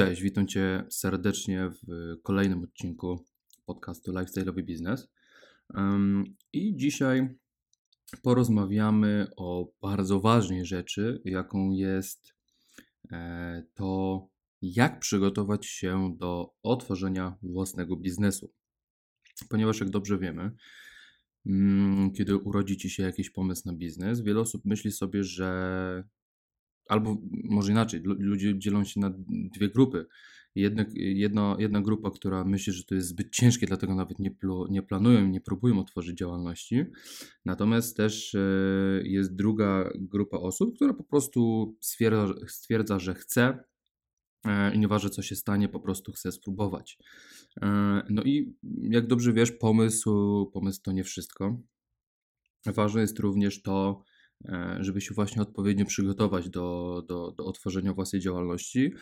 Cześć, witam Cię serdecznie w kolejnym odcinku podcastu Lifestyle'owy Biznes. I dzisiaj porozmawiamy o bardzo ważnej rzeczy, jaką jest e, to, jak przygotować się do otworzenia własnego biznesu. Ponieważ, jak dobrze wiemy, mm, kiedy urodzi Ci się jakiś pomysł na biznes, wiele osób myśli sobie, że albo może inaczej, ludzie dzielą się na dwie grupy. Jedna, grupa, która myśli, że to jest zbyt ciężkie, dlatego nawet nie, plu, nie planują nie próbują otworzyć działalności. Natomiast też e, jest druga grupa osób, która po prostu stwierdza, stwierdza że chce e, i nieważne co się stanie, po prostu chce spróbować. E, no i jak dobrze wiesz, pomysł, pomysł to nie wszystko. Ważne jest również to, żeby się właśnie odpowiednio przygotować do, do, do otworzenia własnej działalności,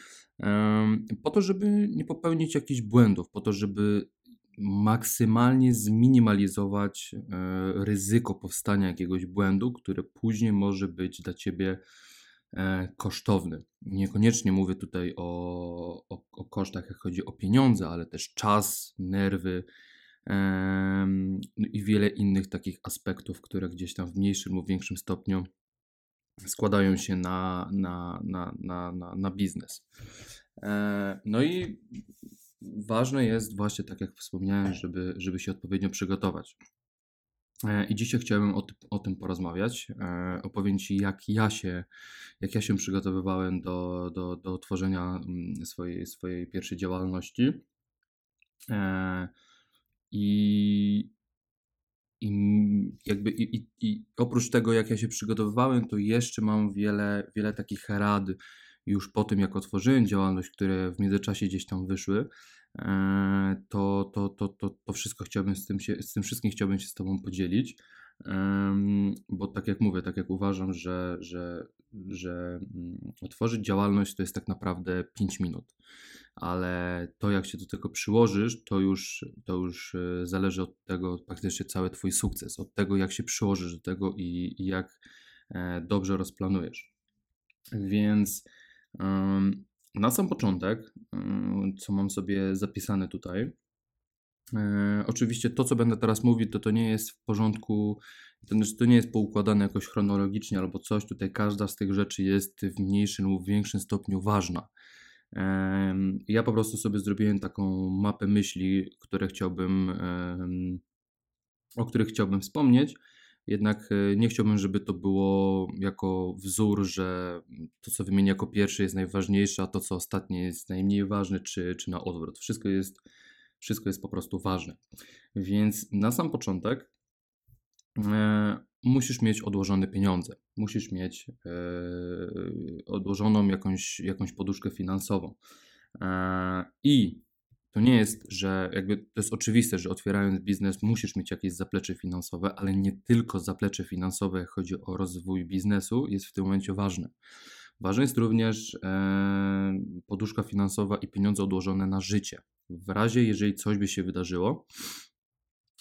po to, żeby nie popełnić jakichś błędów, po to, żeby maksymalnie zminimalizować e, ryzyko powstania jakiegoś błędu, które później może być dla ciebie e, kosztowny. Niekoniecznie mówię tutaj o, o, o kosztach, jak chodzi o pieniądze, ale też czas, nerwy, no i wiele innych takich aspektów, które gdzieś tam w mniejszym lub większym stopniu składają się na, na, na, na, na, na biznes. E, no i ważne jest właśnie, tak jak wspomniałem, żeby, żeby się odpowiednio przygotować. E, I dzisiaj chciałbym o, o tym porozmawiać. E, opowiem Ci, jak ja się, jak ja się przygotowywałem do, do, do tworzenia mm, swojej, swojej pierwszej działalności. I, i jakby i, i, i, oprócz tego, jak ja się przygotowywałem, to jeszcze mam wiele, wiele takich rad już po tym, jak otworzyłem działalność, które w międzyczasie gdzieś tam wyszły. E, to, to, to, to, to wszystko chciałbym z tym, się, z tym wszystkim chciałbym się z Tobą podzielić. Bo tak jak mówię, tak jak uważam, że, że, że mm, otworzyć działalność to jest tak naprawdę 5 minut ale to jak się do tego przyłożysz, to już, to już e, zależy od tego praktycznie cały Twój sukces, od tego jak się przyłożysz do tego i, i jak e, dobrze rozplanujesz. Więc na sam początek, co mam sobie zapisane tutaj, e, oczywiście to, co będę teraz mówić, to to nie jest w porządku, to, znaczy to nie jest poukładane jakoś chronologicznie albo coś. Tutaj każda z tych rzeczy jest w mniejszym lub większym stopniu ważna. Ja po prostu sobie zrobiłem taką mapę myśli, które chciałbym, o których chciałbym wspomnieć. Jednak e, nie chciałbym, żeby to było jako wzór, że to, co wymienię jako pierwsze, jest najważniejsze, a to, co ostatnie, jest najmniej ważne, czy, czy na odwrót. Wszystko jest, wszystko jest po prostu ważne. Więc na sam początek e, musisz mieć odłożone pieniądze, musisz mieć e, odłożoną jakąś, jakąś poduszkę finansową. E, I to nie jest, że jakby to jest oczywiste, że otwierając biznes musisz mieć jakieś zaplecze finansowe, ale nie tylko zaplecze finansowe, jak chodzi o rozwój biznesu, jest w tym momencie ważne. Ważna jest również e, poduszka finansowa i pieniądze odłożone na życie. W razie, jeżeli coś by się wydarzyło,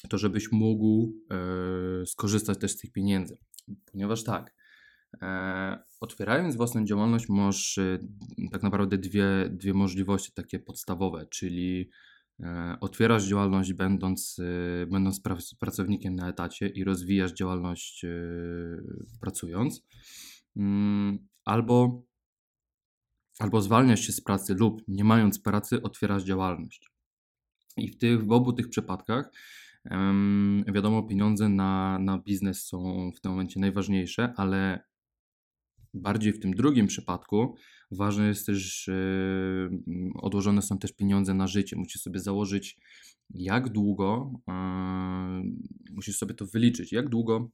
to żebyś mógł e, skorzystać też z tych pieniędzy. Ponieważ tak, e, otwierając własną działalność, masz e, tak naprawdę dwie, dwie możliwości takie podstawowe, czyli e, otwierasz działalność będąc, e, będąc pra pracownikiem na etacie i rozwijasz działalność e, pracując, mm, albo, albo zwalniasz się z pracy lub nie mając pracy otwierasz działalność. I w, tych, w obu tych przypadkach Wiadomo, pieniądze na, na biznes są w tym momencie najważniejsze, ale bardziej w tym drugim przypadku ważne jest też, odłożone są też pieniądze na życie. Musisz sobie założyć, jak długo, musisz sobie to wyliczyć, jak długo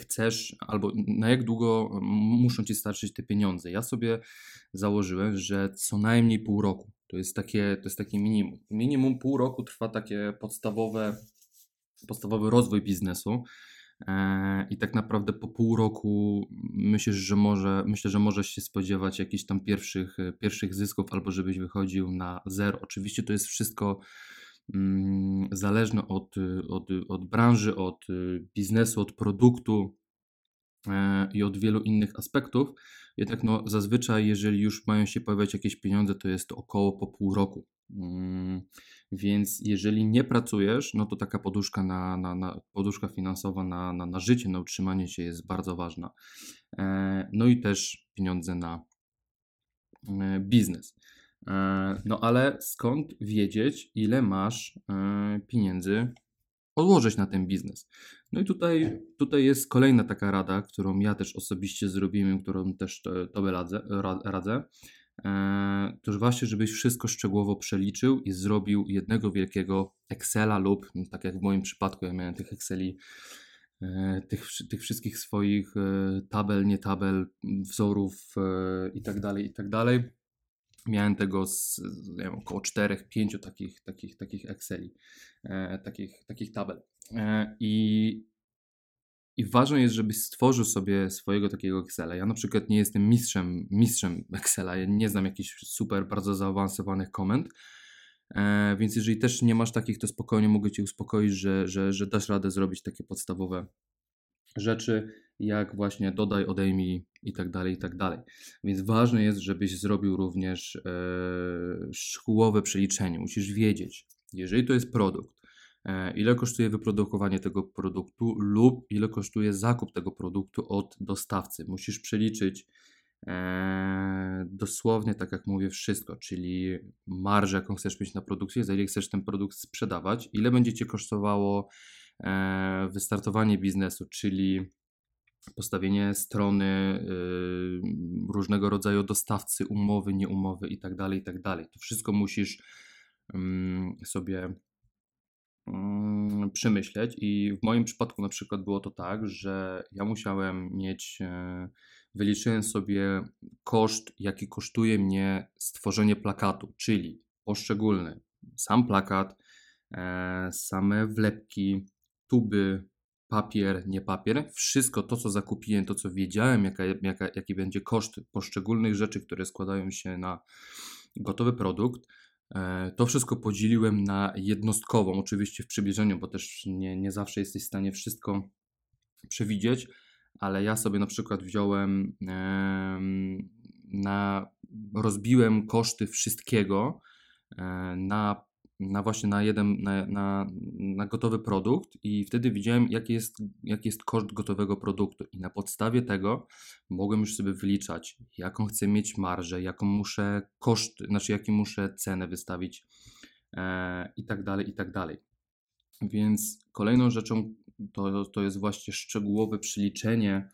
chcesz, albo na jak długo muszą ci starczyć te pieniądze. Ja sobie założyłem, że co najmniej pół roku. To jest takie, to jest takie minimum. Minimum pół roku trwa takie podstawowe podstawowy rozwój biznesu. E, I tak naprawdę po pół roku myślisz, że może, myślę, że możesz się spodziewać jakichś tam pierwszych, pierwszych zysków, albo żebyś wychodził na zero. Oczywiście to jest wszystko zależne od, od, od branży, od biznesu, od produktu. e, i od wielu innych aspektów. Jednak no, zazwyczaj, jeżeli już mają się pojawiać jakieś pieniądze, to jest to około po pół roku. Mm, więc jeżeli nie pracujesz, no to taka poduszka, na, na, na poduszka finansowa na, na, na życie, na utrzymanie się jest bardzo ważna. E, no i też pieniądze na e, biznes. E, no ale skąd wiedzieć, ile masz pieniędzy odłożyć na ten biznes? No i tutaj, tutaj jest kolejna taka rada, którą ja też osobiście zrobiłem, którą też Tobie radzę. radzę. E, to właśnie, żebyś wszystko szczegółowo przeliczył i zrobił jednego wielkiego Excela lub, no, tak jak w moim przypadku, ja miałem tych Exceli, e, tych, tych wszystkich swoich e, tabel, nie tabel, wzorów i tak dalej, i tak dalej. Miałem tego z, wiem, około 4-5 takich, takich, takich Exceli, takich, takich tabel. I i ważne jest, żebyś stworzył sobie swojego takiego Excela. Ja na przykład nie jestem mistrzem, mistrzem Excela, ja nie znam jakichś super, bardzo zaawansowanych komend, e, więc jeżeli też nie masz takich, to spokojnie mogę Cię uspokoić, że, że, że dasz radę zrobić takie podstawowe rzeczy, jak właśnie dodaj, odejmij i tak dalej, i tak dalej. Więc ważne jest, żebyś zrobił również e, szkółowe przeliczenie. Musisz wiedzieć, jeżeli to jest produkt, E, ile kosztuje wyprodukowanie tego produktu lub ile kosztuje zakup tego produktu od dostawcy. Musisz przeliczyć e, dosłownie, tak jak mówię, wszystko, czyli marżę, jaką chcesz mieć na produkcję, za ile chcesz ten produkt sprzedawać, ile będzie Cię kosztowało wystartowanie biznesu, czyli postawienie strony, y, różnego rodzaju dostawcy, umowy, nieumowy itd., tak itd. Tak to wszystko musisz mm, sobie Mm, przemyśleć. I w moim przypadku na przykład było to tak, że ja musiałem mieć, e, wyliczyłem sobie koszt, jaki kosztuje mnie stworzenie plakatu, czyli poszczególny sam plakat, e, same wlepki, tuby, papier, nie papier, wszystko to, co zakupiłem, to, co wiedziałem, jaka, jaka, jaki będzie koszt poszczególnych rzeczy, które składają się na gotowy produkt, E, to wszystko podzieliłem na jednostkową, oczywiście w przybliżeniu, bo też nie, nie zawsze jesteś w stanie wszystko przewidzieć, ale ja sobie na przykład wziąłem na, rozbiłem koszty wszystkiego e, na na właśnie na jeden, na, na, na, gotowy produkt i wtedy widziałem, jaki jest, jaki jest koszt gotowego produktu i na podstawie tego mogłem już sobie wyliczać, jaką chcę mieć marżę, jaką muszę koszt, znaczy jakie muszę cenę wystawić e, i tak dalej, i tak dalej. Więc kolejną rzeczą to, to jest właśnie szczegółowe przeliczenie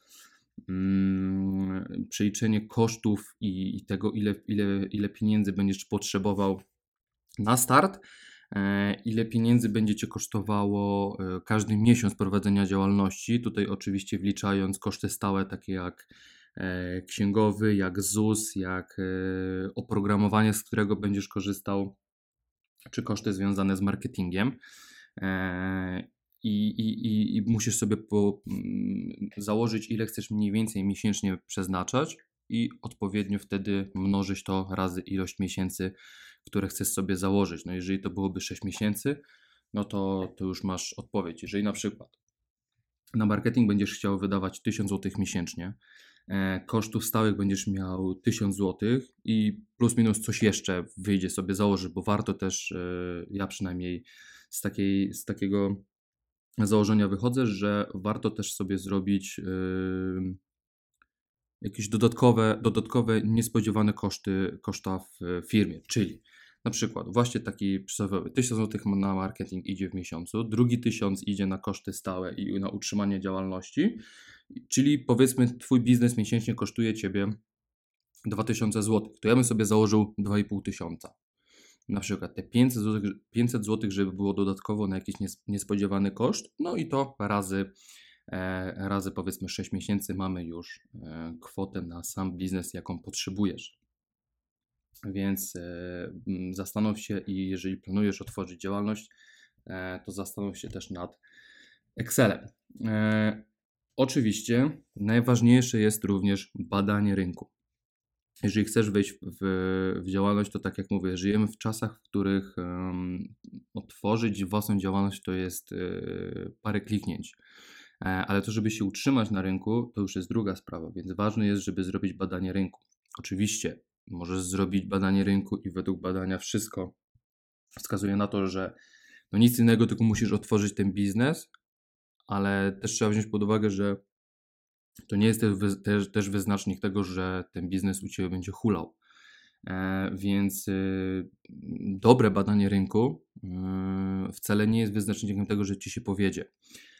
mm, przeliczenie kosztów i, i tego, ile, ile, ile pieniędzy będziesz potrzebował na start, e, ile pieniędzy będzie Cię kosztowało e, każdy miesiąc prowadzenia działalności. Tutaj oczywiście wliczając koszty stałe, takie jak e, księgowy, jak ZUS, jak oprogramowanie, z którego będziesz korzystał, czy koszty związane z marketingiem. I, i, i musisz sobie po, mm, założyć, ile chcesz mniej więcej miesięcznie przeznaczać, i odpowiednio wtedy mnożyć to razy ilość miesięcy, które chcesz sobie założyć. No jeżeli to byłoby 6 miesięcy, no to, to już masz odpowiedź. Jeżeli na przykład na marketing będziesz chciał wydawać 1000 zł miesięcznie, e, kosztów stałych będziesz miał 1000 zł i plus minus coś jeszcze wyjdzie sobie założyć, bo warto też, e, ja przynajmniej z, takiej, z takiego założenia wychodzę, że warto też sobie zrobić jakieś dodatkowe, dodatkowe niespodziewane koszty, koszta w firmie, czyli na przykład właśnie taki przysłowiowy 1000 zł na marketing idzie w miesiącu, drugi 1000 idzie na koszty stałe i na utrzymanie działalności, czyli powiedzmy twój biznes miesięcznie kosztuje ciebie 2000 zł, to ja bym sobie założył 2500. Na przykład te 500 zł, 500 zł, żeby było dodatkowo na jakiś niespodziewany koszt, no i to razy E, razy powiedzmy 6 miesięcy mamy już e, kwotę na sam biznes, jaką potrzebujesz. Więc e, zastanów się i jeżeli planujesz otworzyć działalność, to zastanów się też nad Excelem. Oczywiście najważniejsze jest również badanie rynku. Jeżeli chcesz wejść w, w, działalność, to tak jak mówię, żyjemy w czasach, w których um, otworzyć własną działalność to jest y, parę kliknięć. Ale to, żeby się utrzymać na rynku, to już jest druga sprawa, więc ważne jest, żeby zrobić badanie rynku. Oczywiście możesz zrobić badanie rynku i według badania wszystko wskazuje na to, że no nic innego, tylko musisz otworzyć ten biznes, ale też trzeba wziąć pod uwagę, że to nie jest też, też, też wyznacznik tego, że ten biznes u Ciebie będzie hulał. E, więc y, dobre badanie rynku y, wcale nie jest wyznacznikiem tego, że Ci się powiedzie, e,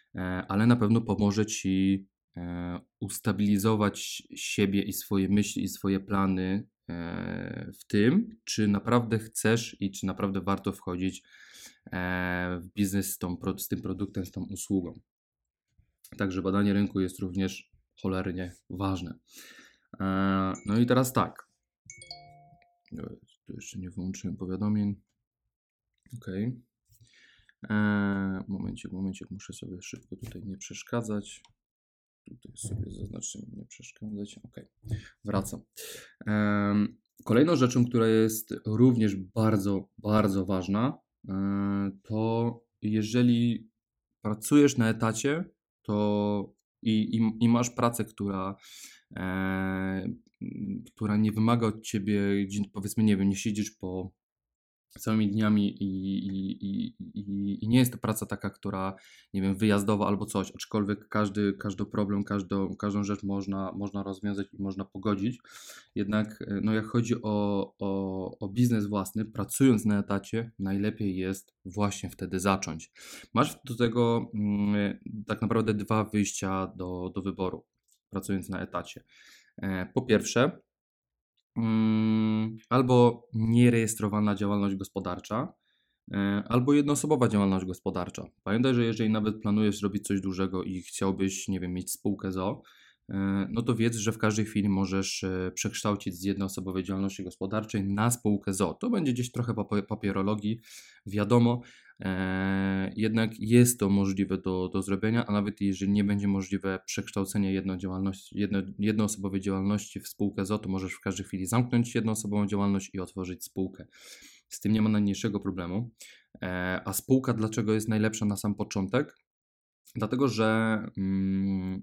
ale na pewno pomoże Ci e, ustabilizować siebie i swoje myśli i swoje plany w tym, czy naprawdę chcesz i czy naprawdę warto wchodzić w biznes z, tą, z tym produktem, z tą usługą. Także badanie rynku jest również cholernie ważne. No i teraz tak. Tu jeszcze nie wyłączyłem powiadomień. Ok. Momencik, muszę sobie szybko tutaj nie przeszkadzać. Tutaj sobie zaznaczymy nie przeszkadzać. Ok, wracam. Kolejną rzeczą, która jest również bardzo, bardzo ważna, e, to jeżeli pracujesz na etacie, to i, i, i masz pracę, która, e, która nie wymaga od ciebie, powiedzmy, nie wiem, nie siedzisz po całymi dniami i, i, i, i, nie jest to praca taka, która, nie wiem, wyjazdowa albo coś, aczkolwiek każdy, każdy problem, każdą, każdą rzecz można, można rozwiązać i można pogodzić. Jednak, e, no jak chodzi o, o, o biznes własny, pracując na etacie, najlepiej jest właśnie wtedy zacząć. Masz do tego mm, tak naprawdę dwa wyjścia do, do wyboru, pracując na etacie. E, po pierwsze, albo nierejestrowana działalność gospodarcza, e, albo jednoosobowa działalność gospodarcza. Pamiętaj, że jeżeli nawet planujesz robić coś dużego i chciałbyś, nie wiem, mieć spółkę ZO, no to wiedz, że w każdej chwili możesz e, przekształcić z jednoosobowej działalności gospodarczej na spółkę ZO. To będzie gdzieś trochę papierologii, wiadomo, E, jednak jest to możliwe do, do zrobienia, a nawet jeżeli nie będzie możliwe przekształcenie jedno działalności, jedno, jednoosobowej działalności w spółkę ZO, to możesz w każdej chwili zamknąć jednoosobową działalność i otworzyć spółkę. Z tym nie ma najmniejszego problemu. E, a spółka dlaczego jest najlepsza na sam początek? Dlatego, że mm,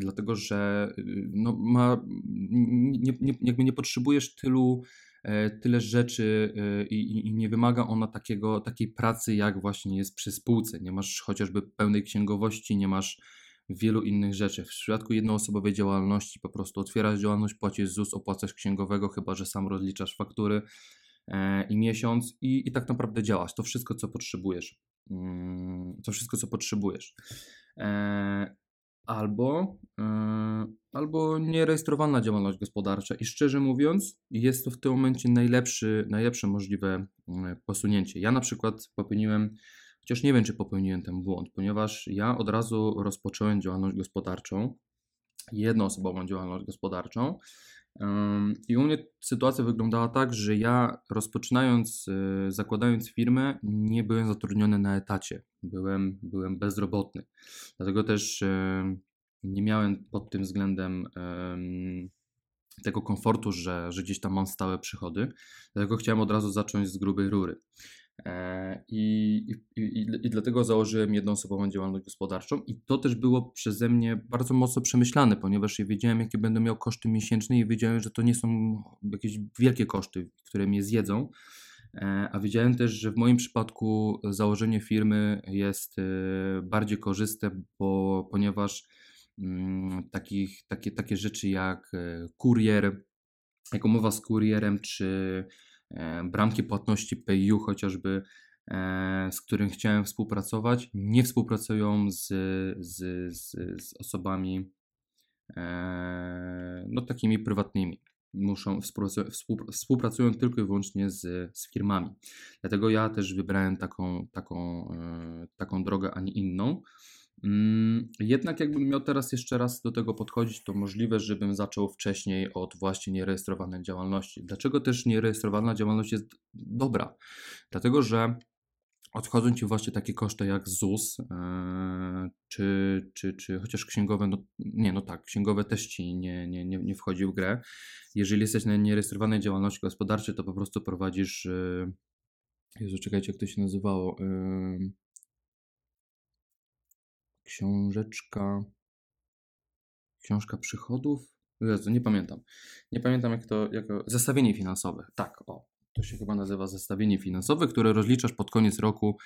dlatego, że y, no, ma, nie, nie, jakby nie potrzebujesz tylu E, tyle rzeczy e, i, i, nie wymaga ona takiego, takiej pracy, jak właśnie jest przy spółce. Nie masz chociażby pełnej księgowości, nie masz wielu innych rzeczy. W przypadku jednoosobowej działalności po prostu otwierasz działalność, płacisz ZUS, opłacasz księgowego, chyba że sam rozliczasz faktury e, i miesiąc i, i tak naprawdę działasz. To wszystko, co potrzebujesz. Mm, to wszystko, co potrzebujesz albo, yy, albo nierejestrowana działalność gospodarcza. I szczerze mówiąc, jest to w tym momencie najlepszy, najlepsze możliwe yy, posunięcie. Ja na przykład popełniłem, chociaż nie wiem, czy popełniłem ten błąd, ponieważ ja od razu rozpocząłem działalność gospodarczą, jednoosobową działalność gospodarczą. I u mnie sytuacja wyglądała tak, że ja rozpoczynając, y, zakładając firmę, nie byłem zatrudniony na etacie, byłem, byłem bezrobotny. Dlatego też nie miałem pod tym względem tego komfortu, że, że gdzieś tam mam stałe przychody. Dlatego chciałem od razu zacząć z grubej rury. E, I, i, i, I, dlatego założyłem jednoosobową działalność gospodarczą, i to też było przeze mnie bardzo mocno przemyślane, ponieważ ja wiedziałem, jakie będę miał koszty miesięczne, i wiedziałem, że to nie są jakieś wielkie koszty, które mnie zjedzą. E, a wiedziałem też, że w moim przypadku założenie firmy jest e, bardziej korzystne, bo, ponieważ mm, takich, takie, takie rzeczy jak kurier, jak umowa z kurierem, czy bramki płatności PayU chociażby, e, z którym chciałem współpracować, nie współpracują z, z, z, z osobami e, no, takimi prywatnymi. Muszą współpracują tylko i wyłącznie z, z firmami. Dlatego ja też wybrałem taką, taką, taką drogę, a nie inną. Mm, jednak jakbym miał teraz jeszcze raz do tego podchodzić, to możliwe, żebym zaczął wcześniej od właśnie nierejestrowanej działalności. Dlaczego też nierejestrowana działalność jest dobra? Dlatego, że odchodzą Ci właśnie takie koszty jak ZUS, yy, czy, czy, czy chociaż księgowe, no nie, no tak, księgowe też Ci nie, nie, nie, nie wchodzi w grę. Jeżeli jesteś na nierejestrowanej działalności gospodarczej, to po prostu prowadzisz, yy, Jezu, czekajcie, jak to się nazywało, yy, książeczka, książka przychodów. Jezu, nie pamiętam. Nie pamiętam jak to, jako zestawienie finansowe. Tak, o, to się chyba nazywa zestawienie finansowe, które rozliczasz pod koniec roku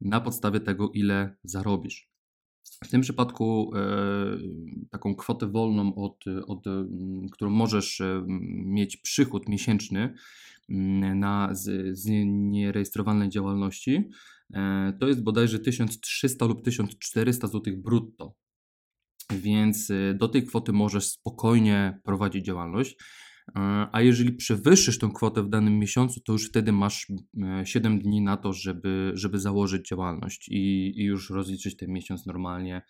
na podstawie tego, ile zarobisz. W tym przypadku e, taką kwotę wolną, od, od, którą możesz e, mieć przychód miesięczny na, z, z nierejestrowanej działalności, e, to jest bodajże 1300 lub 1400 zł brutto. Więc do tej kwoty możesz spokojnie prowadzić działalność. E, a jeżeli przewyższysz tą kwotę w danym miesiącu, to już wtedy masz 7 dni na to, żeby, żeby założyć działalność i, i już rozliczyć ten miesiąc normalnie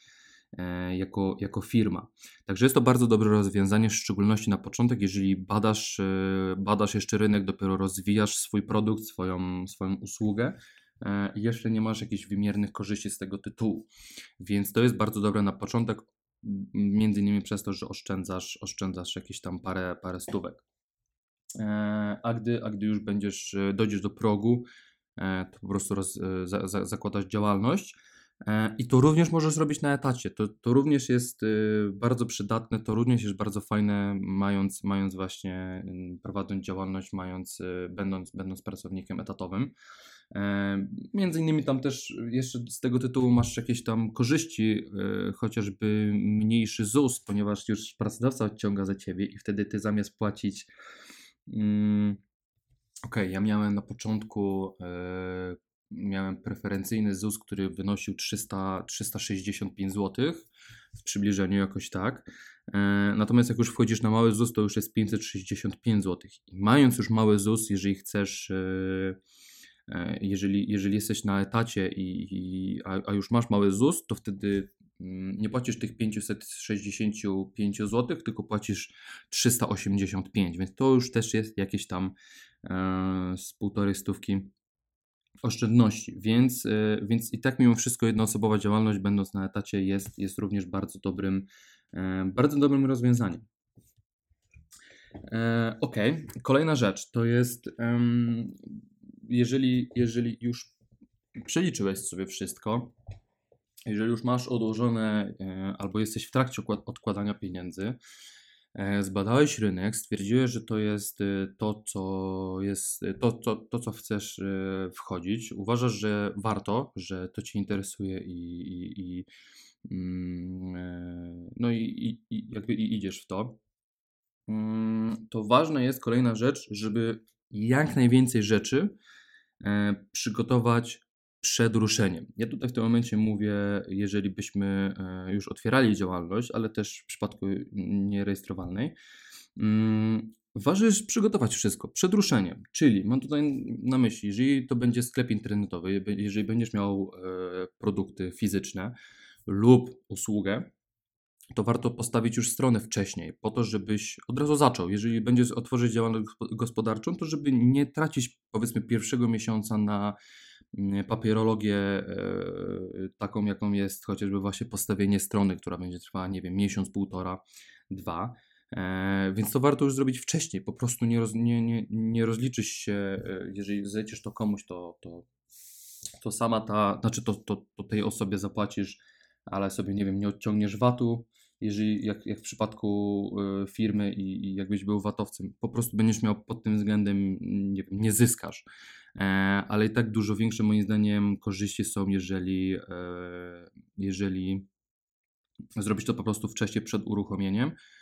E, jako, jako firma. Także jest to bardzo dobre rozwiązanie, w szczególności na początek, jeżeli badasz, e, badasz jeszcze rynek, dopiero rozwijasz swój produkt, swoją, swoją usługę e, i jeszcze nie masz jakichś wymiernych korzyści z tego tytułu. Więc to jest bardzo dobre na początek, między innymi przez to, że oszczędzasz, oszczędzasz jakieś tam parę, parę stówek. A gdy, a gdy już będziesz, dojdziesz do progu, to po prostu roz, za, za, zakładasz działalność E, I to również możesz zrobić na etacie. To, to również jest bardzo przydatne, to również jest bardzo fajne, mając, mając właśnie, y, prowadząc działalność, mając, będąc, będąc pracownikiem etatowym. E, między innymi tam też jeszcze z tego tytułu masz jakieś tam korzyści, chociażby mniejszy ZUS, ponieważ już pracodawca odciąga za ciebie i wtedy ty zamiast płacić. Mm, Okej, okay, ja miałem na początku miałem preferencyjny ZUS, który wynosił 300, 365 zł w przybliżeniu jakoś tak. E, natomiast jak już wchodzisz na mały ZUS, to już jest 565 zł. I mając już mały ZUS, jeżeli chcesz, e, e, jeżeli, jeżeli jesteś na etacie, i, i a, a, już masz mały ZUS, to wtedy mm, nie płacisz tych 565 zł, tylko płacisz 385, więc to już też jest jakieś tam z półtorej stówki oszczędności, więc, e, więc i tak mimo wszystko jednoosobowa działalność będąc na etacie jest, jest również bardzo dobrym, e, bardzo dobrym rozwiązaniem. E, ok, kolejna rzecz to jest, jeżeli, jeżeli już przeliczyłeś sobie wszystko, jeżeli już masz odłożone albo jesteś w trakcie odkładania pieniędzy, E, zbadałeś rynek, stwierdziłeś, że to jest y, to, co jest, to, to, to co chcesz wchodzić. Uważasz, że warto, że to Cię interesuje i, i, i mm, e, no i, i, jakby i idziesz w to. Mm, to ważna jest kolejna rzecz, żeby jak najwięcej rzeczy e, przygotować przed ruszeniem. Ja tutaj w tym momencie mówię, jeżeli byśmy e, już otwierali działalność, ale też w przypadku nierejestrowalnej, mm, Ważne jest przygotować wszystko przed ruszeniem, czyli mam tutaj na myśli, jeżeli to będzie sklep internetowy, jeżeli będziesz miał e, produkty fizyczne lub usługę, to warto postawić już stronę wcześniej, po to, żebyś od razu zaczął. Jeżeli będziesz otworzyć działalność gospodarczą, to żeby nie tracić powiedzmy pierwszego miesiąca na Mm, papierologię e, taką, jaką jest chociażby właśnie postawienie strony, która będzie trwała, nie wiem, miesiąc, półtora, dwa. E, więc to warto już zrobić wcześniej. Po prostu nie, roz, nie, nie, nie rozliczysz się, e, jeżeli zlecisz to komuś, to, to, to sama ta, znaczy to, to, to tej osobie zapłacisz, ale sobie, nie wiem, nie odciągniesz VAT-u, jeżeli jak, jak w przypadku firmy i, i jakbyś był VAT-owcem, po prostu będziesz miał pod tym względem, nie wiem, nie zyskasz. E, ale i tak dużo większe moim zdaniem korzyści są, jeżeli, e, jeżeli zrobić to po prostu wcześniej przed uruchomieniem, e,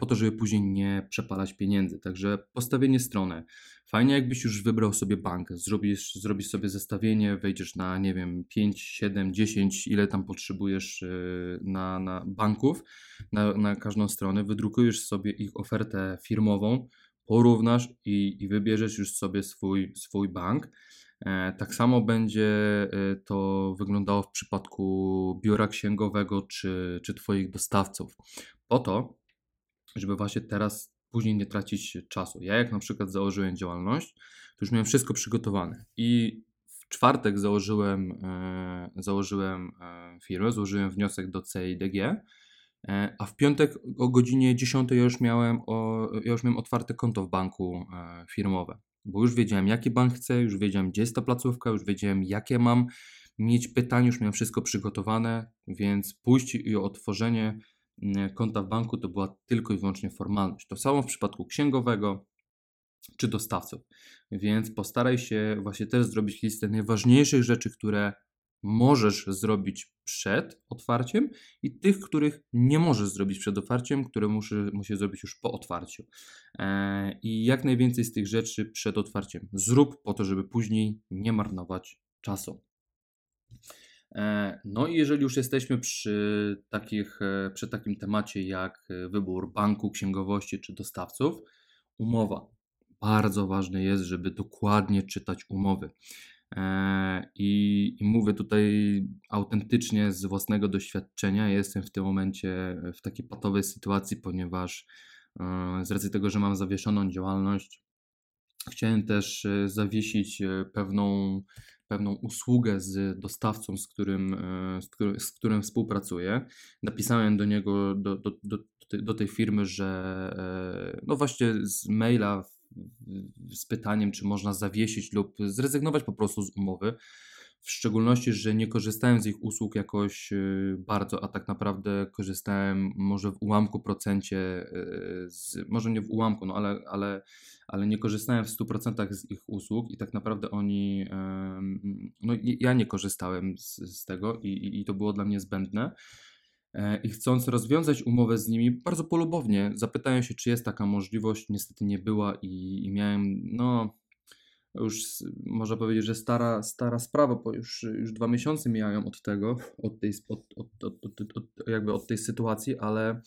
po to, żeby później nie przepalać pieniędzy. Także postawienie strony. Fajnie, jakbyś już wybrał sobie bank, zrobisz, zrobisz sobie zestawienie, wejdziesz na, nie wiem, 5, 7, 10, ile tam potrzebujesz na, na banków, na, na każdą stronę, wydrukujesz sobie ich ofertę firmową, porównasz i, i wybierzesz już sobie swój, swój bank. E, tak samo będzie e, to wyglądało w przypadku biura księgowego czy, czy Twoich dostawców. Po to, żeby właśnie teraz później nie tracić czasu. Ja jak na przykład założyłem działalność, to już miałem wszystko przygotowane i w czwartek założyłem, e, założyłem firmę, złożyłem wniosek do CIDG E, a w piątek o godzinie 10 ja już miałem, o, ja już miałem otwarte konto w banku e, firmowe, bo już wiedziałem, jaki bank chcę, już wiedziałem, gdzie jest ta placówka, już wiedziałem, jakie mam mieć pytania, już miałem wszystko przygotowane, więc pójść i otworzenie konta w banku to była tylko i wyłącznie formalność. To samo w przypadku księgowego czy dostawców. Więc postaraj się właśnie też zrobić listę najważniejszych rzeczy, które możesz zrobić przed otwarciem i tych, których nie możesz zrobić przed otwarciem, które musisz, musisz zrobić już po otwarciu. E, I jak najwięcej z tych rzeczy przed otwarciem zrób po to, żeby później nie marnować czasu. E, no i jeżeli już jesteśmy przy, takich, e, przy takim temacie jak wybór banku, księgowości czy dostawców, umowa. Bardzo ważne jest, żeby dokładnie czytać umowy. E, I, I, mówię tutaj autentycznie z własnego doświadczenia. Jestem w tym momencie w takiej patowej sytuacji, ponieważ e, z racji tego, że mam zawieszoną działalność, chciałem też e, zawiesić pewną, pewną usługę z dostawcą, z którym, z którym, z którym współpracuję. Napisałem do niego, do, do, do, do tej firmy, że no właśnie z maila z pytaniem, czy można zawiesić lub zrezygnować po prostu z umowy. W szczególności, że nie korzystałem z ich usług jakoś y, bardzo, a tak naprawdę korzystałem może w ułamku procencie, y, z, może nie w ułamku, no ale, ale, ale nie korzystałem w 100% z ich usług i tak naprawdę oni, no ja nie korzystałem z, z tego i, i to było dla mnie zbędne. E, i chcąc rozwiązać umowę z nimi bardzo polubownie, zapytałem się, czy jest taka możliwość. Niestety nie była i, i miałem, no, już można powiedzieć, że stara, stara sprawa, bo już, już dwa miesiące mijają od tego, od tej, od, od, od, od, jakby od tej sytuacji, ale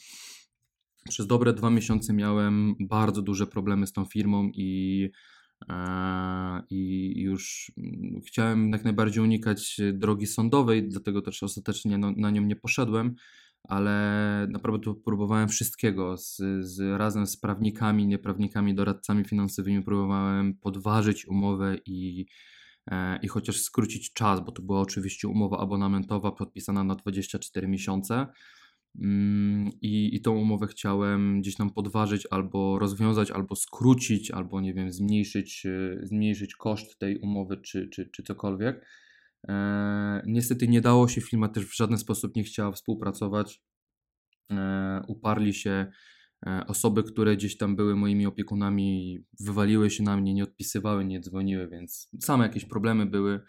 przez dobre dwa miesiące miałem bardzo duże problemy z tą firmą i, e, i już chciałem jak najbardziej unikać drogi sądowej, dlatego też ostatecznie na nią nie poszedłem ale naprawdę próbowałem wszystkiego. Z, z, razem z prawnikami, nieprawnikami, doradcami finansowymi próbowałem podważyć umowę i, e, i chociaż skrócić czas, bo to była oczywiście umowa abonamentowa podpisana na 24 miesiące. Mm, I, I tą umowę chciałem gdzieś tam podważyć, albo rozwiązać, albo skrócić, albo nie wiem, zmniejszyć, e, zmniejszyć koszt tej umowy, czy, czy, czy cokolwiek. E, niestety nie dało się, firma też w żaden sposób nie chciała współpracować. E, uparli się e, osoby, które gdzieś tam były moimi opiekunami, wywaliły się na mnie, nie odpisywały, nie dzwoniły, więc same jakieś problemy były.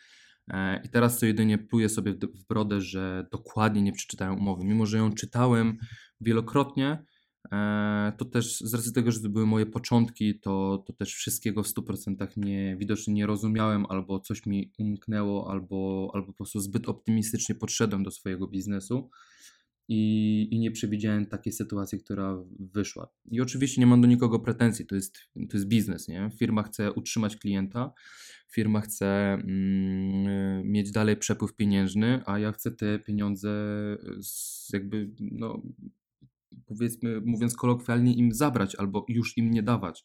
I teraz co jedynie pluję sobie w brodę, że dokładnie nie przeczytałem umowy. Mimo, że ją czytałem wielokrotnie, E, to też z racji tego, że to były moje początki, to, to też wszystkiego w 100% nie, widocznie nie rozumiałem, albo coś mi umknęło, albo, albo po prostu zbyt optymistycznie podszedłem do swojego biznesu i, i nie przewidziałem takiej sytuacji, która wyszła. I oczywiście nie mam do nikogo pretensji, to jest, to jest biznes, nie? Firma chce utrzymać klienta, firma chce mm, mieć dalej przepływ pieniężny, a ja chcę te pieniądze z, jakby no, powiedzmy, mówiąc kolokwialnie, im zabrać albo już im nie dawać,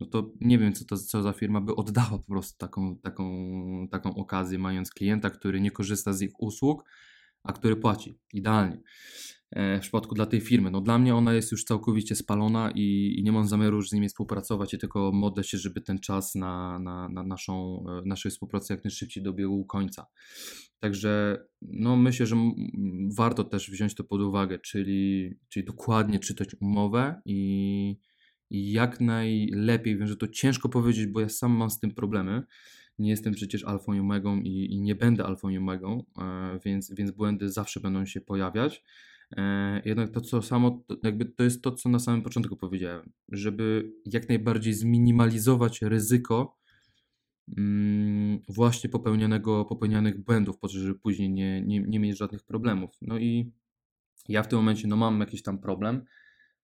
no to nie wiem, co, to, co za firma by oddała po prostu taką, taką, taką okazję, mając klienta, który nie korzysta z ich usług, a który płaci. Idealnie. E, w przypadku dla tej firmy. No dla mnie ona jest już całkowicie spalona i, i nie mam zamiaru już z nimi współpracować i tylko modlę się, żeby ten czas na, na, na naszą, e, naszej współpracy jak najszybciej dobiegł końca. Także no myślę, że warto też wziąć to pod uwagę, czyli, czyli dokładnie czytać umowę i, i jak najlepiej, wiem, że to ciężko powiedzieć, bo ja sam mam z tym problemy, nie jestem przecież alfą i omegą i, i nie będę alfą i omegą, e, więc, więc błędy zawsze będą się pojawiać, jednak to, co samo, jakby to jest to, co na samym początku powiedziałem, żeby jak najbardziej zminimalizować ryzyko mm, właśnie popełnionego, popełnianych błędów, po to, żeby później nie, nie, nie mieć żadnych problemów. No i ja w tym momencie no, mam jakiś tam problem,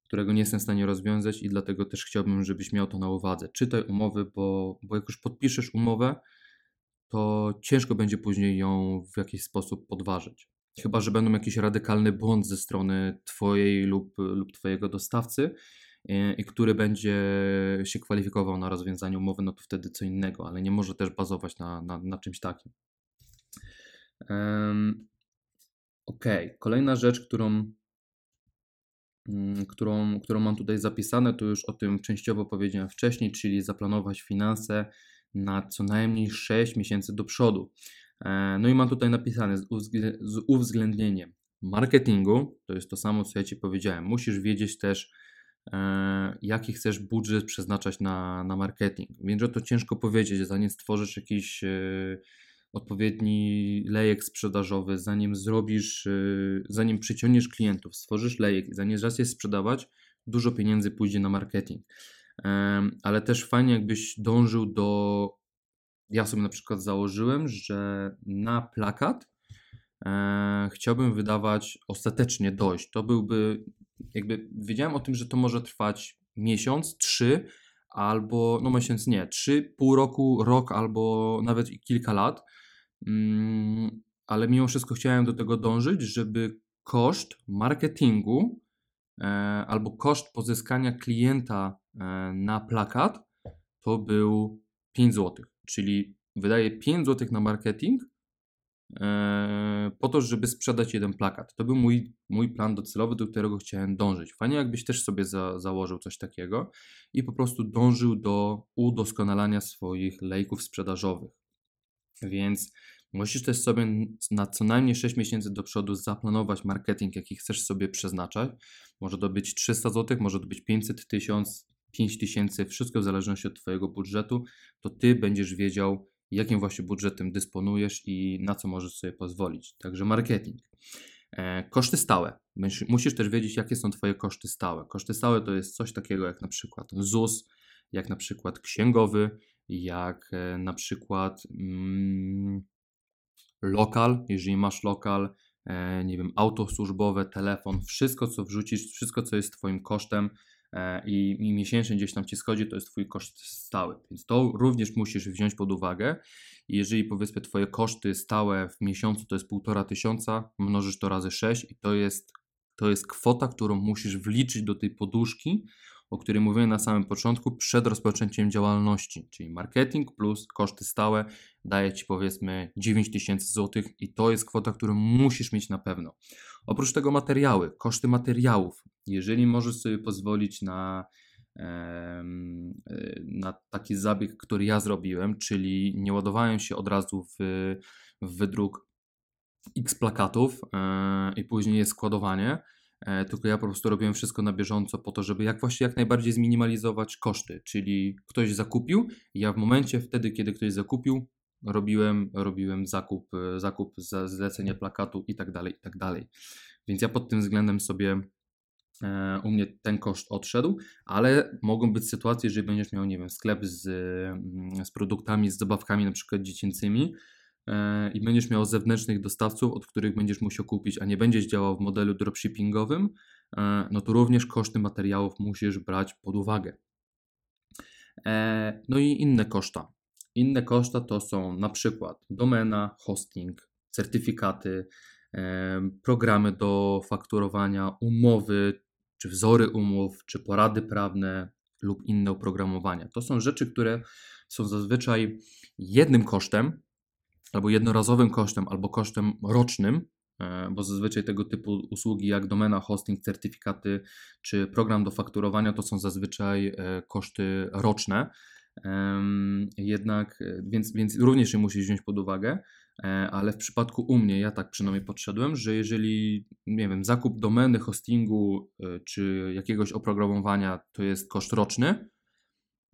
którego nie jestem w stanie rozwiązać i dlatego też chciałbym, żebyś miał to na uwadze. Czytaj umowy, bo, bo jak już podpiszesz umowę, to ciężko będzie później ją w jakiś sposób podważyć. Chyba, że będą jakiś radykalny błąd ze strony Twojej lub, lub Twojego dostawcy, e, i który będzie się kwalifikował na rozwiązanie umowy, no to wtedy co innego, ale nie może też bazować na, na, na czymś takim. Ok, kolejna rzecz, którą, mm, którą, którą mam tutaj zapisane, to już o tym częściowo powiedziałem wcześniej, czyli zaplanować finanse na co najmniej 6 miesięcy do przodu. E, no i mam tutaj napisane z, uwzględnieniem marketingu, to jest to samo, co ja Ci powiedziałem. Musisz wiedzieć też, e, jaki chcesz budżet przeznaczać na, na marketing. Wiem, że to ciężko powiedzieć, zanim stworzysz jakiś e, odpowiedni lejek sprzedażowy, zanim zrobisz, zanim przyciągniesz klientów, stworzysz lejek i zanim zaczniesz sprzedawać, dużo pieniędzy pójdzie na marketing. Ale też fajnie, jakbyś dążył do. Ja sobie na przykład założyłem, że na plakat e, chciałbym wydawać ostatecznie dojść. To byłby, jakby wiedziałem o tym, że to może trwać miesiąc, trzy, albo, no miesiąc nie, trzy, pół roku, rok, albo nawet kilka lat. Mm, ale mimo wszystko chciałem do tego dążyć, żeby koszt marketingu e, albo koszt pozyskania klienta e, na plakat to był 5 zł. Czyli wydaję 5 zł na marketing e, po to, żeby sprzedać jeden plakat. To był mój, mój plan docelowy, do którego chciałem dążyć. Fajnie, jakbyś też sobie za, założył coś takiego i po prostu dążył do udoskonalania swoich lejków sprzedażowych. Więc musisz też sobie na co najmniej 6 miesięcy do przodu zaplanować marketing, jaki chcesz sobie przeznaczać. Może to być 300 zł, może to być 500 tysiąc, 5 tysięcy, wszystko w zależności od Twojego budżetu, to Ty będziesz wiedział, jakim właśnie budżetem dysponujesz i na co możesz sobie pozwolić. Także marketing. E, koszty stałe. Musisz też wiedzieć, jakie są Twoje koszty stałe. Koszty stałe to jest coś takiego jak na przykład ZUS, jak na przykład księgowy, jak e, na przykład mm, lokal, jeżeli masz lokal, e, nie wiem, auto służbowe, telefon, wszystko co wrzucisz, wszystko co jest Twoim kosztem i, i miesięcznie gdzieś tam Ci schodzi, to jest Twój koszt stały. Więc to również musisz wziąć pod uwagę. Jeżeli powiedzmy Twoje koszty stałe w miesiącu to jest półtora tysiąca, mnożysz to razy 6 i to jest, to jest kwota, którą musisz wliczyć do tej poduszki, o której mówiłem na samym początku, przed rozpoczęciem działalności, czyli marketing plus koszty stałe daje Ci powiedzmy 9000 zł i to jest kwota, którą musisz mieć na pewno. Oprócz tego materiały, koszty materiałów. Jeżeli możesz sobie pozwolić na, na taki zabieg, który ja zrobiłem, czyli nie ładowałem się od razu w, w wydruk X plakatów e, i później jest składowanie, E, tylko ja po prostu robiłem wszystko na bieżąco po to, żeby jak właśnie jak najbardziej zminimalizować koszty, czyli ktoś zakupił, ja w momencie wtedy, kiedy ktoś zakupił, robiłem, robiłem zakup, e, zakup za zlecenie plakatu i tak dalej, i tak dalej. Więc ja pod tym względem sobie e, u mnie ten koszt odszedł, ale mogą być sytuacje, że będziesz miał, nie wiem, sklep z, mm, z produktami, z zabawkami na przykład dziecięcymi, E, i będziesz miał zewnętrznych dostawców, od których będziesz musiał kupić, a nie będziesz działał w modelu dropshippingowym, e, no to również koszty materiałów musisz brać pod uwagę. No i inne koszta. Inne koszta to są na przykład domena, hosting, certyfikaty, programy do fakturowania, umowy, czy wzory umów, czy porady prawne lub inne oprogramowania. To są rzeczy, które są zazwyczaj jednym kosztem, albo jednorazowym kosztem, albo kosztem rocznym, e, bo zazwyczaj tego typu usługi jak domena, hosting, certyfikaty czy program do fakturowania to są zazwyczaj e, koszty roczne. Jednak, e, więc, więc również je musisz wziąć pod uwagę, ale w przypadku u mnie, ja tak przynajmniej podszedłem, że jeżeli, nie wiem, zakup domeny, hostingu czy jakiegoś oprogramowania to jest koszt roczny,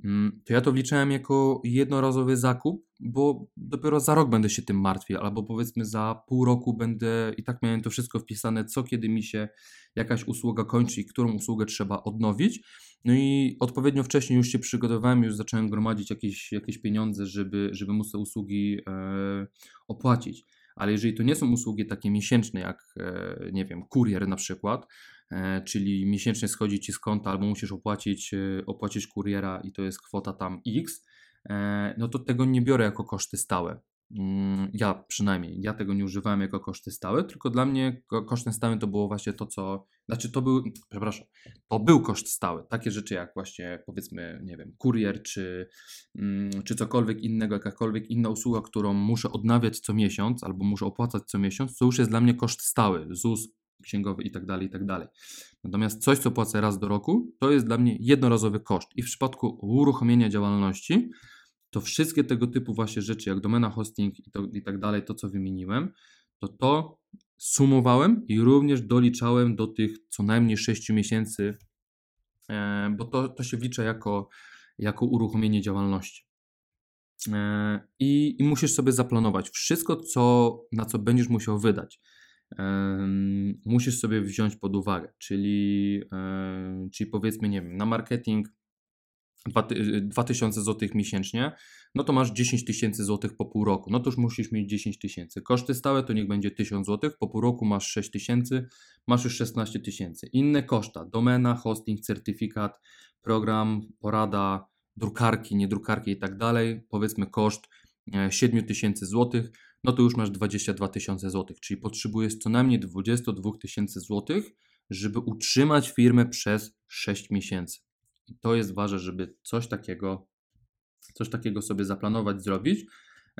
Mm, to ja to wliczałem jako jednorazowy zakup, bo dopiero za rok będę się tym martwił, albo powiedzmy za pół roku będę i tak miałem to wszystko wpisane, co kiedy mi się jakaś usługa kończy i którą usługę trzeba odnowić. No i odpowiednio wcześniej już się przygotowałem, już zacząłem gromadzić jakieś, jakieś pieniądze, żeby, żeby móc te usługi e, opłacić. Ale jeżeli to nie są usługi takie miesięczne, jak e, nie wiem, kurier na przykład, E, czyli miesięcznie schodzi ci z konta albo musisz opłacić, e, opłacić kuriera i to jest kwota tam X, e, no to tego nie biorę jako koszty stałe. Mm, ja przynajmniej, ja tego nie używałem jako koszty stałe, tylko dla mnie kosztem stałym to było właśnie to, co, znaczy to był, przepraszam, to był koszt stały. Takie rzeczy jak właśnie powiedzmy, nie wiem, kurier czy, mm, czy cokolwiek innego, jakakolwiek inna usługa, którą muszę odnawiać co miesiąc albo muszę opłacać co miesiąc, to już jest dla mnie koszt stały. ZUS, księgowy i tak dalej, i tak dalej. Natomiast coś, co płacę raz do roku, to jest dla mnie jednorazowy koszt. I w przypadku uruchomienia działalności, to wszystkie tego typu właśnie rzeczy, jak domena hosting i, to, i tak dalej, to co wymieniłem, to to sumowałem i również doliczałem do tych co najmniej 6 miesięcy, e, bo to, to się wlicza jako, jako uruchomienie działalności. E, I, I musisz sobie zaplanować wszystko, co, na co będziesz musiał wydać. Musisz sobie wziąć pod uwagę, czyli, czyli powiedzmy, nie wiem, na marketing 2000 zł miesięcznie, no to masz 10 tysięcy złotych po pół roku. No to już musisz mieć 10 tysięcy. Koszty stałe to niech będzie 1000 złotych, po pół roku masz 6 tysięcy, masz już 16 tysięcy. Inne koszta, domena, hosting, certyfikat, program, porada, drukarki, nie drukarki i tak dalej. Powiedzmy koszt 7 e, tysięcy złotych, no to już masz 22 tysiące złotych, czyli potrzebujesz co najmniej 22 tysięcy złotych, żeby utrzymać firmę przez 6 miesięcy. I to jest ważne, żeby coś takiego, coś takiego sobie zaplanować, zrobić,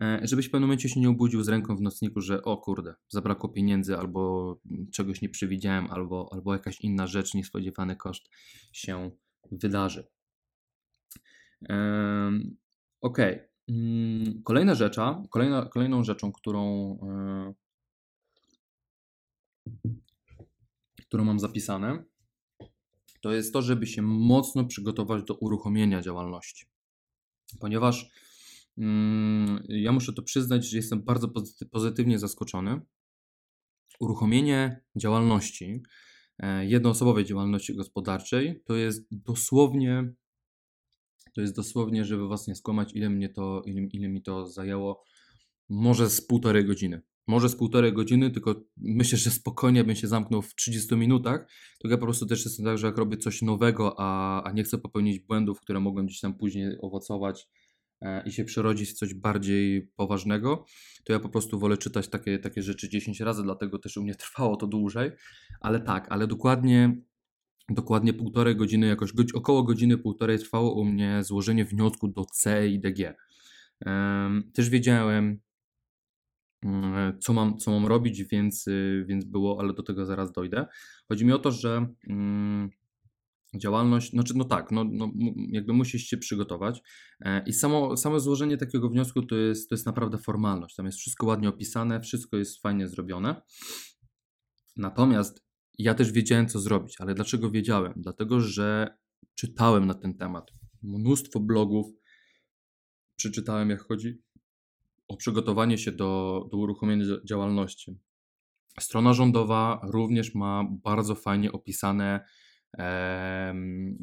e, żebyś w pewnym momencie się nie obudził z ręką w nocniku, że o kurde, zabrakło pieniędzy, albo czegoś nie przewidziałem, albo, albo jakaś inna rzecz, niespodziewany koszt się wydarzy. Ok. Mm, kolejna rzecza, kolejna, kolejną rzeczą, którą, e, którą mam zapisane, to jest to, żeby się mocno przygotować do uruchomienia działalności. Ponieważ mm, ja muszę to przyznać, że jestem bardzo pozytywnie zaskoczony. Uruchomienie działalności, e, jednoosobowej działalności gospodarczej, to jest dosłownie, to jest dosłownie, żeby was nie skłamać, ile mnie to, ile, ile mi to zajęło, może z półtorej godziny może z półtorej godziny, tylko myślę, że spokojnie bym się zamknął w 30 minutach. To ja po prostu też jestem tak, że jak robię coś nowego, a, a nie chcę popełnić błędów, które mogą gdzieś tam później owocować e, i się przerodzić w coś bardziej poważnego, to ja po prostu wolę czytać takie, takie rzeczy 10 razy, dlatego też u mnie trwało to dłużej. Ale tak, ale dokładnie dokładnie półtorej godziny, jakoś około godziny półtorej trwało u mnie złożenie wniosku do C i DG. Też wiedziałem, co mam, co mam robić, więc, y, więc było, ale do tego zaraz dojdę. Chodzi mi o to, że mm, działalność, znaczy no tak, no, no, jakby musisz się przygotować e, i samo, samo złożenie takiego wniosku to jest, to jest naprawdę formalność. Tam jest wszystko ładnie opisane, wszystko jest fajnie zrobione. Natomiast ja też wiedziałem, co zrobić, ale dlaczego wiedziałem? Dlatego, że czytałem na ten temat mnóstwo blogów, przeczytałem, jak chodzi o przygotowanie się do, do uruchomienia działalności. Strona rządowa również ma bardzo fajnie opisane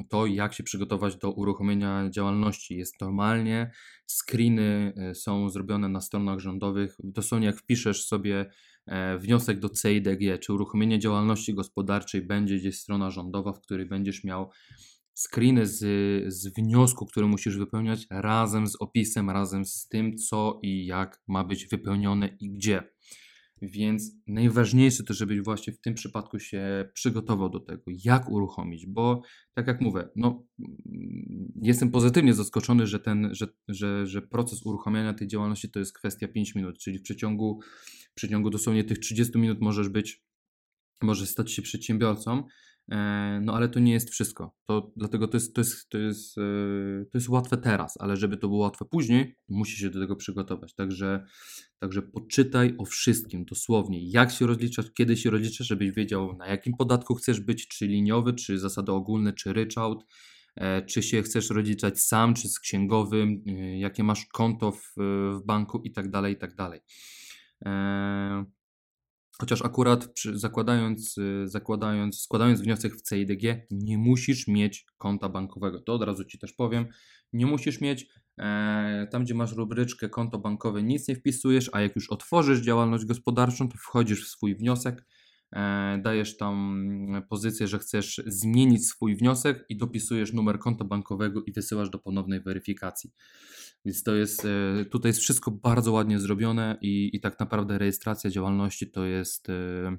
to, jak się przygotować do uruchomienia działalności. Jest normalnie, screeny e, są zrobione na stronach rządowych. Dosłownie jak wpiszesz sobie e, wniosek do CIDG, czy uruchomienie działalności gospodarczej, będzie gdzieś strona rządowa, w której będziesz miał screeny z, z wniosku, który musisz wypełniać razem z opisem, razem z tym, co i jak ma być wypełnione i gdzie. Więc najważniejsze to, żebyś właśnie w tym przypadku się przygotował do tego, jak uruchomić, bo tak jak mówię, no, jestem pozytywnie zaskoczony, że, ten, że, że, że proces uruchamiania tej działalności to jest kwestia 5 minut, czyli w przeciągu, w przeciągu dosłownie tych 30 minut możesz być, możesz stać się przedsiębiorcą, no ale to nie jest wszystko. To, dlatego to jest, to, jest, to, jest, e, to jest łatwe teraz, ale żeby to było łatwe później, musisz się do tego przygotować. Także, także poczytaj o wszystkim, dosłownie. Jak się rozliczasz, kiedy się rozliczasz, żebyś wiedział na jakim podatku chcesz być, czy liniowy, czy zasady ogólne, czy ryczałt, e, czy się chcesz rozliczać sam, czy z księgowym, jakie masz konto w, w banku i tak dalej, i tak dalej. Chociaż akurat przy, zakładając, y, zakładając, składając wniosek w CIDG, nie musisz mieć konta bankowego. To od razu Ci też powiem. Nie musisz mieć. E, tam, gdzie masz rubryczkę konto bankowe, nic nie wpisujesz, a jak już otworzysz działalność gospodarczą, to wchodzisz w swój wniosek, e, dajesz tam pozycję, że chcesz zmienić swój wniosek i dopisujesz numer konta bankowego i wysyłasz do ponownej weryfikacji. Więc to jest, e, tutaj jest wszystko bardzo ładnie zrobione i, i tak naprawdę rejestracja działalności to jest e,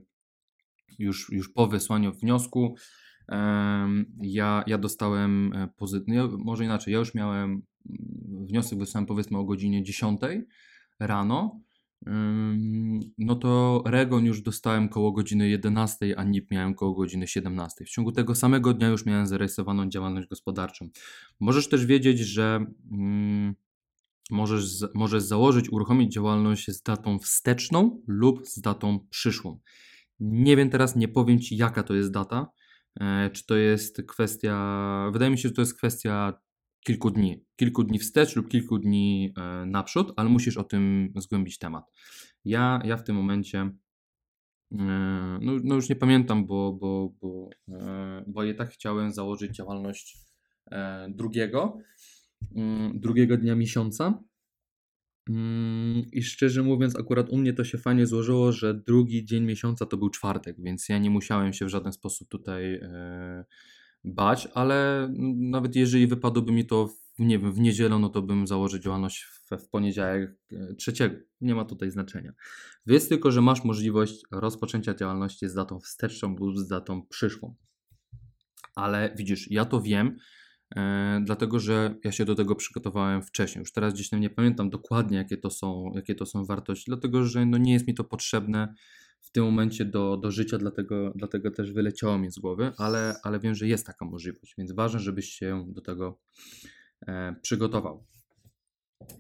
już, już po wysłaniu wniosku. Ja, ja dostałem e, pozytywnie, może inaczej, ja już miałem mm, wniosek wysłałem powiedzmy o godzinie 10 rano, no to Regon już dostałem koło godziny 11, a NIP miałem koło godziny 17. W ciągu tego samego dnia już miałem zarejestrowaną działalność gospodarczą. Możesz też wiedzieć, że mm, możesz, możesz założyć, uruchomić działalność z datą wsteczną lub z datą przyszłą. Nie wiem teraz, nie powiem Ci, jaka to jest data. E, czy to jest kwestia, wydaje mi się, że to jest kwestia kilku dni. Kilku dni wstecz lub kilku dni e, naprzód, ale musisz o tym zgłębić temat. Ja, ja w tym momencie, e, no, no już nie pamiętam, bo, bo, bo, bo ja tak chciałem założyć działalność drugiego, drugiego dnia miesiąca. Mm, I szczerze mówiąc, akurat u mnie to się fajnie złożyło, że drugi dzień miesiąca to był czwartek, więc ja nie musiałem się w żaden sposób tutaj e, bać, ale nawet jeżeli wypadłoby mi to w, nie wiem, w niedzielę, no to bym założył działalność w, w poniedziałek e, trzeciego. Nie ma tutaj znaczenia. Wiedz tylko, że masz możliwość rozpoczęcia działalności z datą wsteczną lub z datą przyszłą. Ale widzisz, ja to wiem, dlatego że ja się do tego przygotowałem wcześniej. Już teraz gdzieś nie pamiętam dokładnie, jakie to są, jakie to są wartości, dlatego że no nie jest mi to potrzebne w tym momencie do, do życia, dlatego, dlatego też wyleciało mi z głowy, ale, ale wiem, że jest taka możliwość, więc ważne, żebyś się do tego e, przygotował.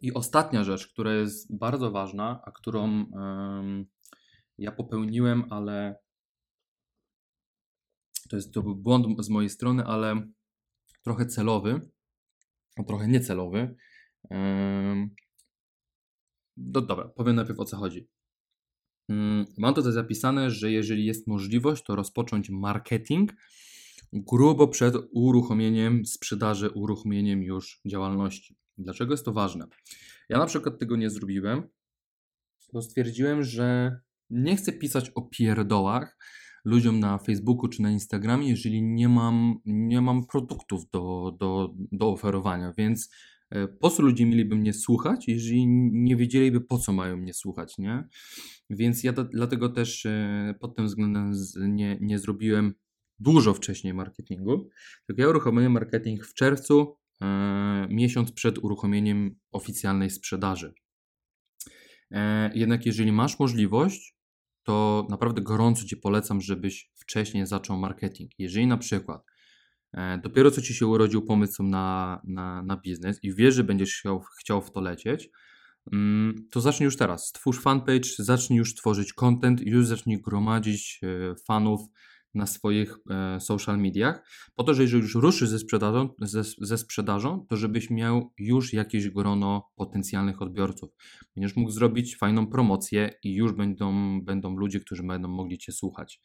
I ostatnia rzecz, która jest bardzo ważna, a którą ja popełniłem, ale to jest to był błąd z mojej strony, ale trochę celowy, a trochę niecelowy. No dobra, powiem najpierw o co chodzi. Mm, mam tutaj zapisane, że jeżeli jest możliwość, to rozpocząć marketing grubo przed uruchomieniem sprzedaży, uruchomieniem już działalności. Dlaczego jest to ważne? Ja na przykład tego nie zrobiłem, bo stwierdziłem, że nie chcę pisać o pierdołach, ludziom na Facebooku czy na Instagramie, jeżeli nie mam, nie mam produktów do, do, do oferowania, więc e, po co ludzie mieliby mnie słuchać, jeżeli nie wiedzieliby po co mają mnie słuchać, nie? Więc ja do, dlatego też e, pod tym względem nie, nie zrobiłem dużo wcześniej marketingu, tylko ja uruchomiłem marketing w czerwcu, e, miesiąc przed uruchomieniem oficjalnej sprzedaży. Jednak jeżeli masz możliwość, to naprawdę gorąco Ci polecam, żebyś wcześniej zaczął marketing. Jeżeli na przykład e, dopiero co Ci się urodził pomysł na, na, na biznes i wiesz, że będziesz chciał, chciał w to lecieć, mm, to zacznij już teraz. Stwórz fanpage, zacznij już tworzyć content, już zacznij gromadzić e, fanów, na swoich e, social mediach, po to, że jeżeli już ruszysz ze sprzedażą, ze, ze sprzedażą, to żebyś miał już jakieś grono potencjalnych odbiorców. Będziesz mógł zrobić fajną promocję i już będą, będą ludzie, którzy będą mogli Cię słuchać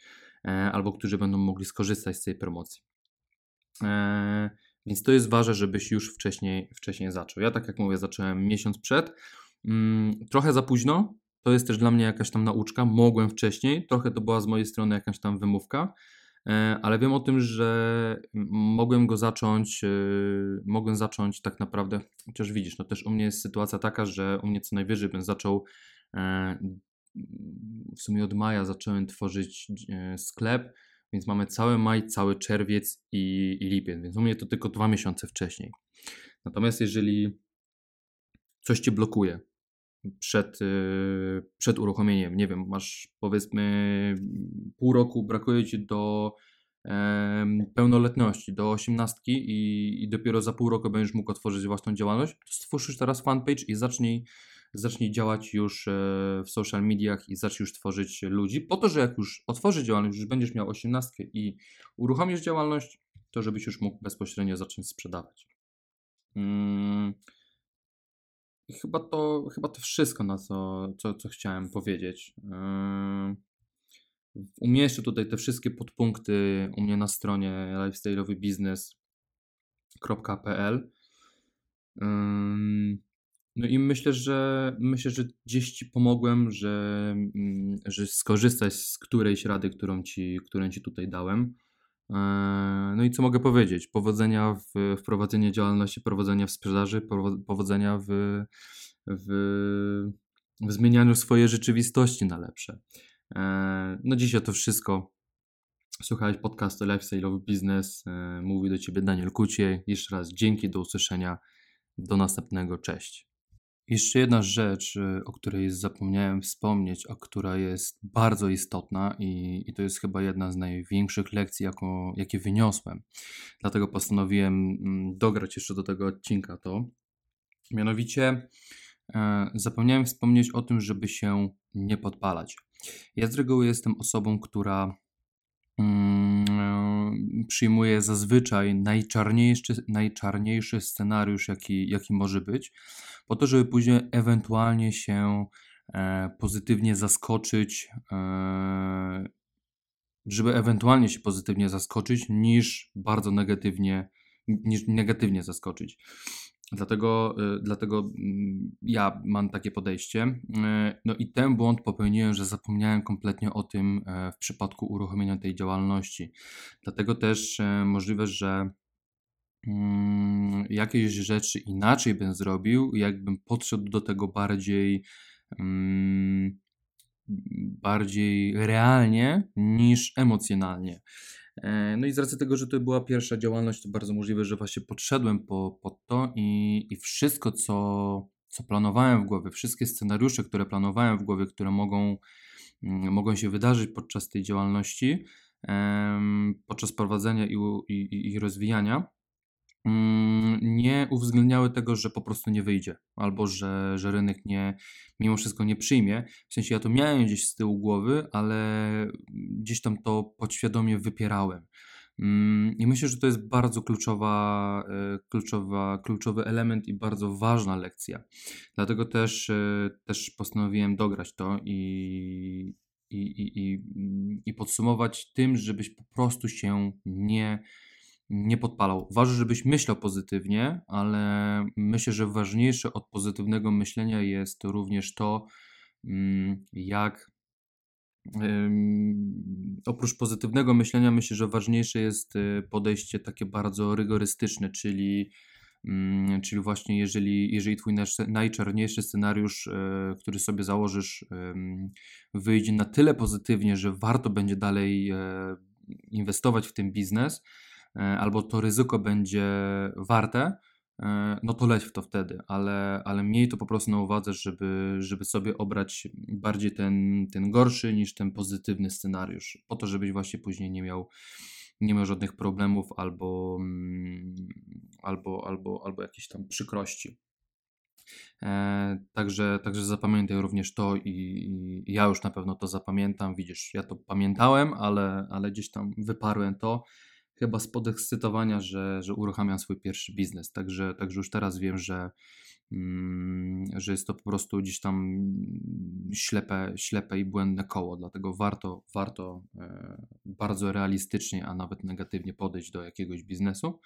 e, albo którzy będą mogli skorzystać z tej promocji. E, więc to jest ważne, żebyś już wcześniej, wcześniej zaczął. Ja tak jak mówię, zacząłem miesiąc przed. Mm, trochę za późno, to jest też dla mnie jakaś tam nauczka. Mogłem wcześniej, trochę to była z mojej strony jakaś tam wymówka, e, ale wiem o tym, że mogłem go zacząć, e, mogłem zacząć tak naprawdę, chociaż widzisz, no też u mnie jest sytuacja taka, że u mnie co najwyżej bym zaczął e, w sumie od maja zacząłem tworzyć sklep, więc mamy cały maj, cały czerwiec i, i lipiec, więc u mnie to tylko dwa miesiące wcześniej. Natomiast jeżeli coś cię blokuje, przed, y, przed uruchomieniem. Nie wiem, masz powiedzmy pół roku, brakuje ci do pełnoletności, do osiemnastki i, i dopiero za pół roku będziesz mógł otworzyć własną działalność, to stwórz teraz fanpage i zacznij, zacznij działać już e, w social mediach i zacznij już tworzyć ludzi, po to, że jak już otworzysz działalność, już będziesz miał osiemnastkę i uruchomisz działalność, to żebyś już mógł bezpośrednio zacząć sprzedawać. Hmm. I chyba to, chyba to wszystko, na co, co, co chciałem powiedzieć. Yy, umieszczę tutaj te wszystkie podpunkty u mnie na stronie lifestyle'owybiznes.pl. Yy, no i myślę, że myślę, że gdzieś Ci pomogłem, że, mm, że skorzystać z którejś rady, którą Ci, którą ci tutaj dałem. Yy, no i co mogę powiedzieć? Powodzenia w wprowadzeniu działalności, powodzenia w sprzedaży, powodzenia w, w, w zmienianiu swojej rzeczywistości na lepsze. Yy, no dzisiaj to wszystko. Słuchałeś podcastu Lifestyle'owy Biznes. Yy, mówi do Ciebie Daniel Kucie. Jeszcze raz dzięki, do usłyszenia. Do następnego. Cześć. Jeszcze jedna rzecz, y, o której zapomniałem wspomnieć, a która jest bardzo istotna i, i to jest chyba jedna z największych lekcji, jaką, jakie wyniosłem. Dlatego postanowiłem mm, dograć jeszcze do tego odcinka to. Mianowicie e, zapomniałem wspomnieć o tym, żeby się nie podpalać. Ja z reguły jestem osobą, która mm, przyjmuje zazwyczaj najczarniejszy, najczarniejszy scenariusz, jaki, jaki może być, po to, żeby później ewentualnie się e, pozytywnie zaskoczyć, żeby ewentualnie się pozytywnie zaskoczyć, niż bardzo negatywnie, niż negatywnie zaskoczyć. Dlatego, y, dlatego mm, ja mam takie podejście. Y, no i ten błąd popełniłem, że zapomniałem kompletnie o tym e, w przypadku uruchomienia tej działalności. Dlatego też e, możliwe, że mm, jakieś rzeczy inaczej bym zrobił, jakbym podszedł do tego bardziej mm, bardziej realnie niż emocjonalnie. E, no i z racji tego, że to była pierwsza działalność, to bardzo możliwe, że właśnie podszedłem po, to i, i wszystko, co, co planowałem w głowie, wszystkie scenariusze, które planowałem w głowie, które mogą, mm, mogą się wydarzyć podczas tej działalności, podczas prowadzenia i, i, i rozwijania, nie uwzględniały tego, że po prostu nie wyjdzie, albo że, że rynek nie, mimo wszystko nie przyjmie. W sensie ja to miałem gdzieś z tyłu głowy, ale gdzieś tam to podświadomie wypierałem. Mm, I myślę, że to jest bardzo kluczowa, e, kluczowa, kluczowy element i bardzo ważna lekcja. Dlatego też, e, też postanowiłem dograć to i, i, i, i podsumować tym, żebyś po prostu się nie nie podpalał. Ważne, żebyś myślał pozytywnie, ale myślę, że ważniejsze od pozytywnego myślenia jest również to, mm, jak oprócz pozytywnego myślenia, myślę, że ważniejsze jest y, podejście takie bardzo rygorystyczne, czyli, mm, czyli właśnie jeżeli, jeżeli twój najczarniejszy scenariusz, y, który sobie założysz, wyjdzie na tyle pozytywnie, że warto będzie dalej e, inwestować w ten biznes, E, albo to ryzyko będzie warte, e, no to leć w to wtedy, ale, ale miej to po prostu na uwadze, żeby, żeby sobie obrać bardziej ten, ten gorszy niż ten pozytywny scenariusz, po to, żebyś właśnie później nie miał, nie miał żadnych problemów albo, mm, albo, albo, albo jakiejś tam przykrości. E, także, także zapamiętaj również to i, i, ja już na pewno to zapamiętam. Widzisz, ja to pamiętałem, ale, ale gdzieś tam wyparłem to chyba z podekscytowania, że, że uruchamiam swój pierwszy biznes. Także, także już teraz wiem, że, mm, że jest to po prostu gdzieś tam ślepe, ślepe i błędne koło. Dlatego warto, warto e, bardzo realistycznie, a nawet negatywnie podejść do jakiegoś biznesu,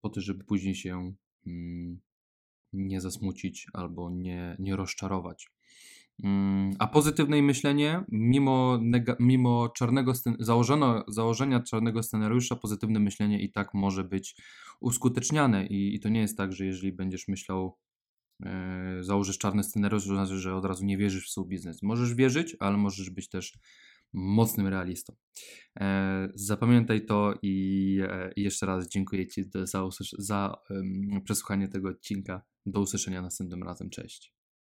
po to, żeby później się mm, nie zasmucić albo nie, nie rozczarować. Mm, a pozytywne myślenie, mimo, mimo czarnego założono, założenia czarnego scenariusza, pozytywne myślenie i tak może być uskuteczniane. I, i to nie jest tak, że jeżeli będziesz myślał, e, założysz czarny scenariusz, to znaczy, że od razu nie wierzysz w swój biznes. Możesz wierzyć, ale możesz być też mocnym realistą. E, zapamiętaj to i, e, jeszcze raz dziękuję Ci za, za przesłuchanie tego odcinka. Do usłyszenia następnym razem. Cześć.